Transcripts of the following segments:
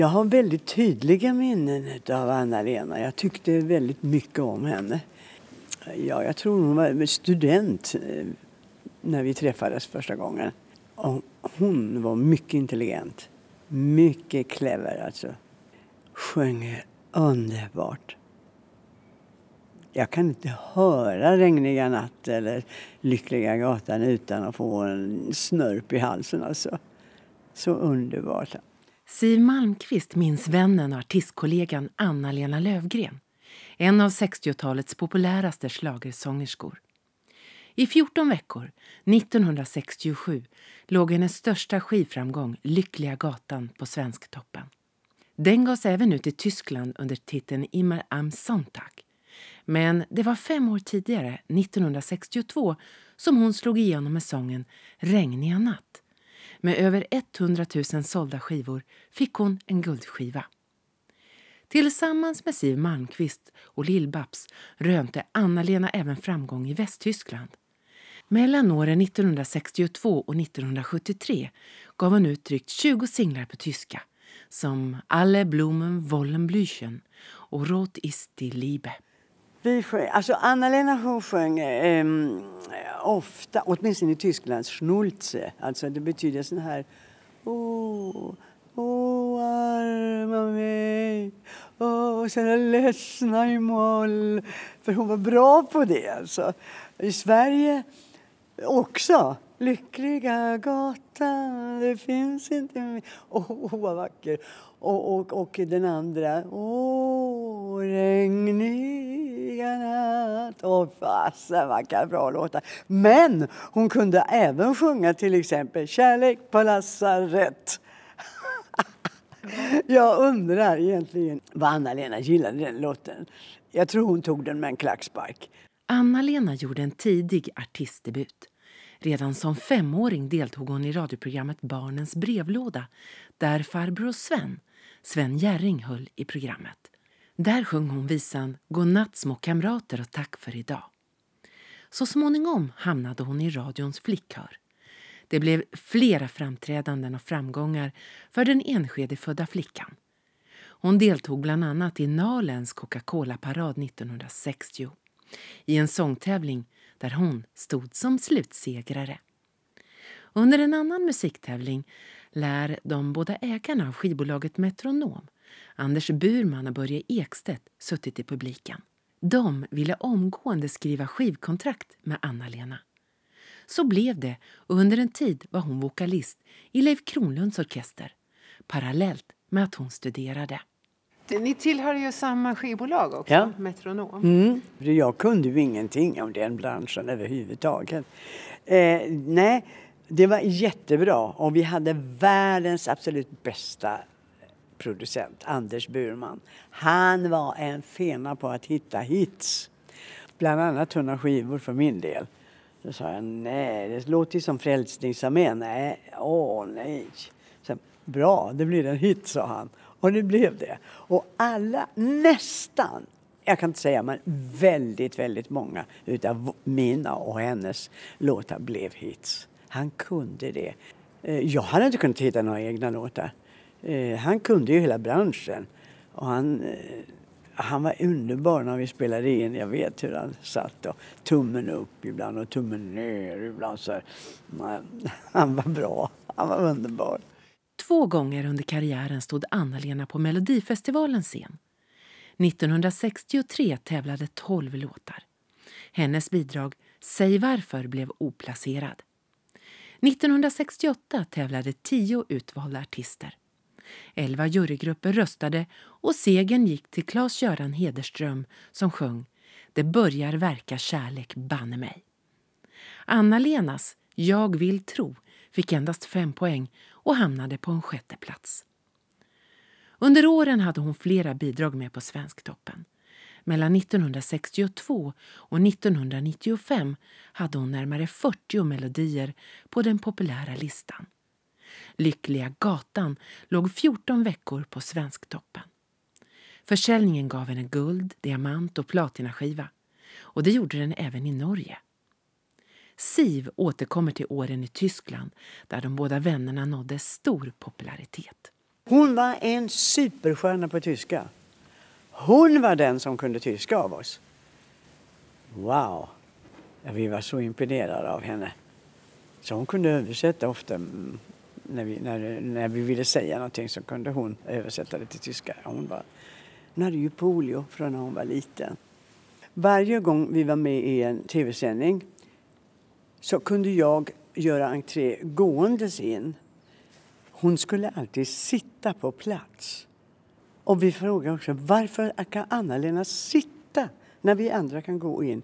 Jag har väldigt tydliga minnen av Anna-Lena. Jag tyckte väldigt mycket om henne. Ja, jag tror hon var student eh, när vi träffades första gången. Och hon var mycket intelligent. Mycket clever alltså. Sjöng underbart. Jag kan inte höra Regniga natt eller Lyckliga gatan utan att få en snörp i halsen alltså. Så underbart. Siv Malmqvist minns vännen och artistkollegan Anna-Lena Lövgren. En av 60-talets populäraste slagersångerskor. I 14 veckor, 1967, låg hennes största skivframgång Lyckliga gatan på Svensktoppen. Den gavs även ut i Tyskland under titeln Immer am Sonntag. Men det var fem år tidigare, 1962, som hon slog igenom med sången Regniga natt. Med över 100 000 sålda skivor fick hon en guldskiva. Tillsammans med Siv Malmkvist och Lill-Babs rönte Anna-Lena även framgång i Västtyskland. Mellan åren 1962 och 1973 gav hon ut drygt 20 singlar på tyska som Alle Blumen wollen blüchen och Rot ist die Liebe. Vi sjöng, alltså Anna-Lena hon sjöng eh, ofta, åtminstone i Tyskland, Schnulze. Alltså det betyder sån här... Åh, oh arma mig, åh så ledsna i moll. För hon var bra på det alltså. I Sverige också. Lyckliga gatan, det finns inte mer. Åh, oh, vad vacker. Och, och, och den andra, åh, regniga natt. Åh, fasen vad bra låtar. Men hon kunde även sjunga till exempel Kärlek på lasarett. Jag undrar egentligen vad Anna-Lena gillade den låten. Jag tror hon tog den med en klackspark. Anna-Lena gjorde en tidig artistdebut. Redan som femåring deltog hon i radioprogrammet Barnens brevlåda där farbror Sven, Sven Jerring, höll i programmet. Där sjöng hon visan Godnatt små kamrater och tack för idag. Så småningom hamnade hon i radions flickkör. Det blev flera framträdanden och framgångar för den Enskedefödda. flickan. Hon deltog bland annat i Nalens Coca-Cola-parad 1960 i en sångtävling där hon stod som slutsegrare. Under en annan musiktävling lär de båda ägarna av skivbolaget Metronom, Anders Burman och Börje Ekstedt, suttit i publiken. De ville omgående skriva skivkontrakt med Anna-Lena. Så blev det och under en tid var hon vokalist i Leif Kronlunds orkester parallellt med att hon studerade. Ni tillhör ju samma skivbolag också, ja. Metronom. Mm. Jag kunde ju ingenting om den branschen överhuvudtaget. Eh, nej, det var jättebra och vi hade världens absolut bästa producent, Anders Burman. Han var en fena på att hitta hits. Bland annat tunna skivor för min del. Då sa jag nej, det låter ju som Frälsningsarmén. Nej, åh nej. Så, Bra, det blir en hit, sa han. Och det blev det. Och alla, nästan, jag kan inte säga men väldigt, väldigt många utav mina och hennes låtar blev hits. Han kunde det. Eh, jag hade inte kunnat hitta några egna låtar. Eh, han kunde ju hela branschen. Och han, eh, han var underbar när vi spelade in. Jag vet hur han satt och tummen upp ibland och tummen ner ibland. Så han var bra. Han var underbar. Två gånger under karriären stod Anna-Lena på Melodifestivalens scen. 1963 tävlade tolv låtar. Hennes bidrag Säg varför blev oplacerad. 1968 tävlade tio utvalda artister. Elva jurygrupper röstade och segern gick till Claes-Göran Hederström som sjöng Det börjar verka kärlek banne mig. Anna-Lenas Jag vill tro fick endast fem poäng och hamnade på en sjätte plats. Under åren hade hon flera bidrag med på Svensktoppen. Mellan 1962 och 1995 hade hon närmare 40 melodier på den populära listan. Lyckliga gatan låg 14 veckor på Svensktoppen. Försäljningen gav henne guld, diamant och platinaskiva. Och det gjorde den även i Norge. Siv återkommer till åren i Tyskland där de båda vännerna nådde stor popularitet. Hon var en superstjärna på tyska. Hon var den som kunde tyska av oss. Wow! Vi var så imponerade av henne. Så hon kunde översätta ofta. Mm, när vi, när, när vi ville säga någonting så kunde hon översätta det till tyska. Hon, var, hon hade ju polio från när hon var liten. Varje gång vi var med i en tv-sändning så kunde jag göra entré gåendes in. Hon skulle alltid sitta på plats. Och vi frågade också varför kan Anna-Lena sitta när vi andra kan gå in?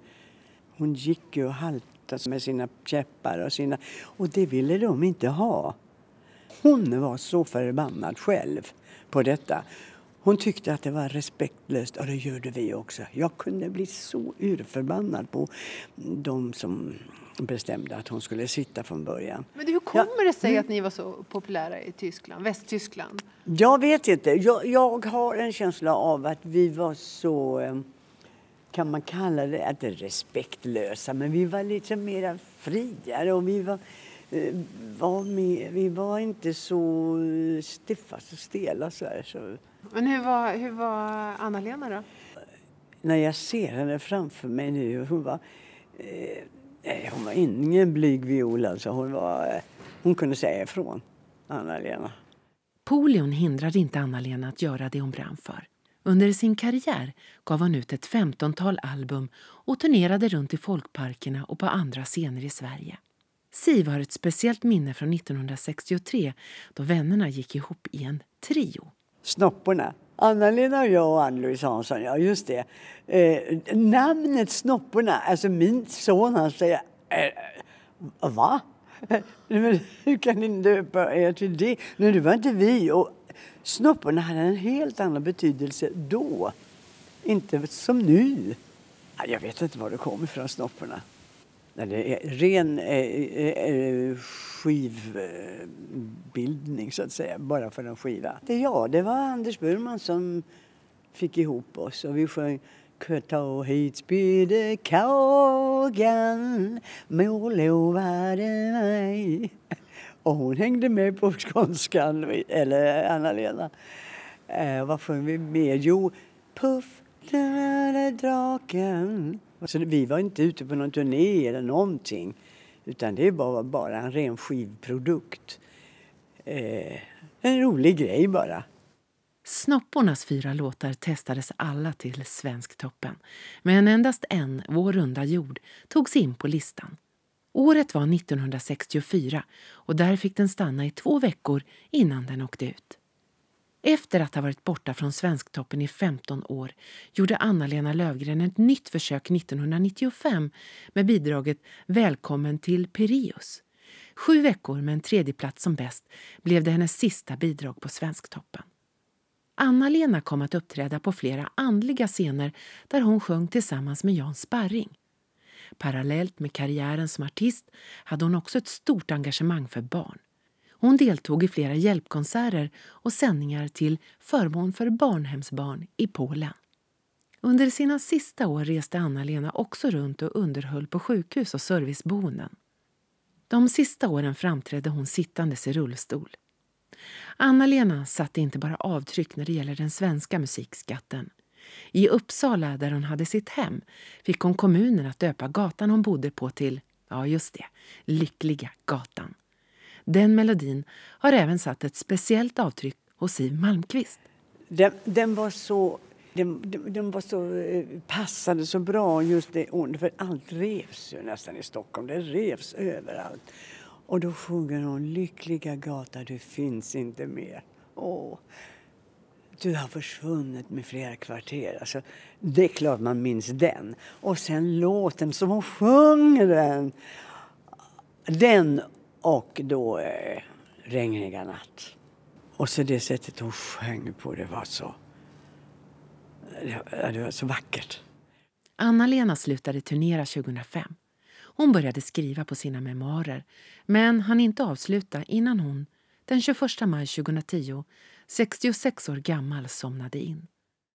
Hon gick ju och haltade med sina käppar och sina... Och det ville de inte ha. Hon var så förbannad själv på detta. Hon tyckte att det var respektlöst och det gjorde vi också. Jag kunde bli så urförbannad på de som bestämde att hon skulle sitta från början. Men hur kommer det sig att ni var så populära i Tyskland, Västtyskland? Jag vet inte. Jag, jag har en känsla av att vi var så, eh, kan man kalla det, att det respektlösa, men vi var lite mer friare och vi var, var med, vi var inte så eh, stiffa, så stela så här. Så Men hur var, hur var Anna-Lena då? när jag ser henne framför mig nu, hon var, eh, nej, hon var ingen blyg viol alltså. Hon, var, eh, hon kunde säga ifrån, Anna-Lena. Polion hindrade inte Anna-Lena att göra det hon brann för. Under sin karriär gav hon ut ett femtontal album och turnerade runt i folkparkerna och på andra scener i Sverige. Siv har ett speciellt minne från 1963 då vännerna gick ihop i en trio. Snopporna. Anna-Lena och jag och Ann-Louise Hansson, ja just det. Eh, namnet Snopporna, alltså min son han säger eh, va? Men hur kan ni döpa er till det? Nej, det var inte vi. Och snopporna hade en helt annan betydelse då. Inte som nu. Jag vet inte var det kom ifrån, snopporna. Nej, det är eh, ren eh, eh, eh, skivbildning, så att säga, bara för en skiva. Det, ja, det var Anders Burman som fick ihop oss och vi sjöng Ta hit spydde kagan, mor lovade mig. Och hon hängde med på skånskan, eller Anna-Lena. Eh, vad sjöng vi mer? Jo, Puff, den röda draken. Alltså, vi var inte ute på någon turné eller någonting. Utan det var bara en ren skivprodukt. Eh, en rolig grej bara. Snoppornas fyra låtar testades alla till Svensktoppen. Men endast en, Vår runda jord, togs in på listan. Året var 1964 och där fick den stanna i två veckor innan den åkte ut. Efter att ha varit borta från Svensktoppen i 15 år gjorde Anna-Lena Lövgren ett nytt försök 1995 med bidraget Välkommen till Pirius. Sju veckor med en tredjeplats som bäst blev det hennes sista bidrag på Svensktoppen. Anna-Lena kom att uppträda på flera andliga scener där hon sjöng tillsammans med Jan Sparring. Parallellt med karriären som artist hade hon också ett stort engagemang för barn. Hon deltog i flera hjälpkonserter och sändningar till förmån för barnhemsbarn i Polen. Under sina sista år reste Anna-Lena också runt och underhöll på sjukhus och serviceboenden. De sista åren framträdde hon sittandes i rullstol. Anna-Lena satte inte bara avtryck när det gäller den svenska musikskatten. I Uppsala, där hon hade sitt hem, fick hon kommunen att döpa gatan hon bodde på till, ja just det, Lyckliga gatan. Den melodin har även satt ett speciellt avtryck hos Siw Malmkvist. Den, den var så... Den, den, den var så, eh, passade så bra just det året, för allt revs ju nästan i Stockholm. Det revs överallt. Och då sjunger hon Lyckliga gata, du finns inte mer. Åh, du har försvunnit med flera kvarter. Alltså, det är klart man minns den. Och sen låten som hon sjunger den. Den och då eh, Regniga natt. Och så det sättet hon sjöng på, det var så... Det, det var så vackert. Anna-Lena slutade turnera 2005. Hon började skriva på sina memoarer men hann inte avsluta innan hon den 21 maj 2010, 66 år gammal, somnade in.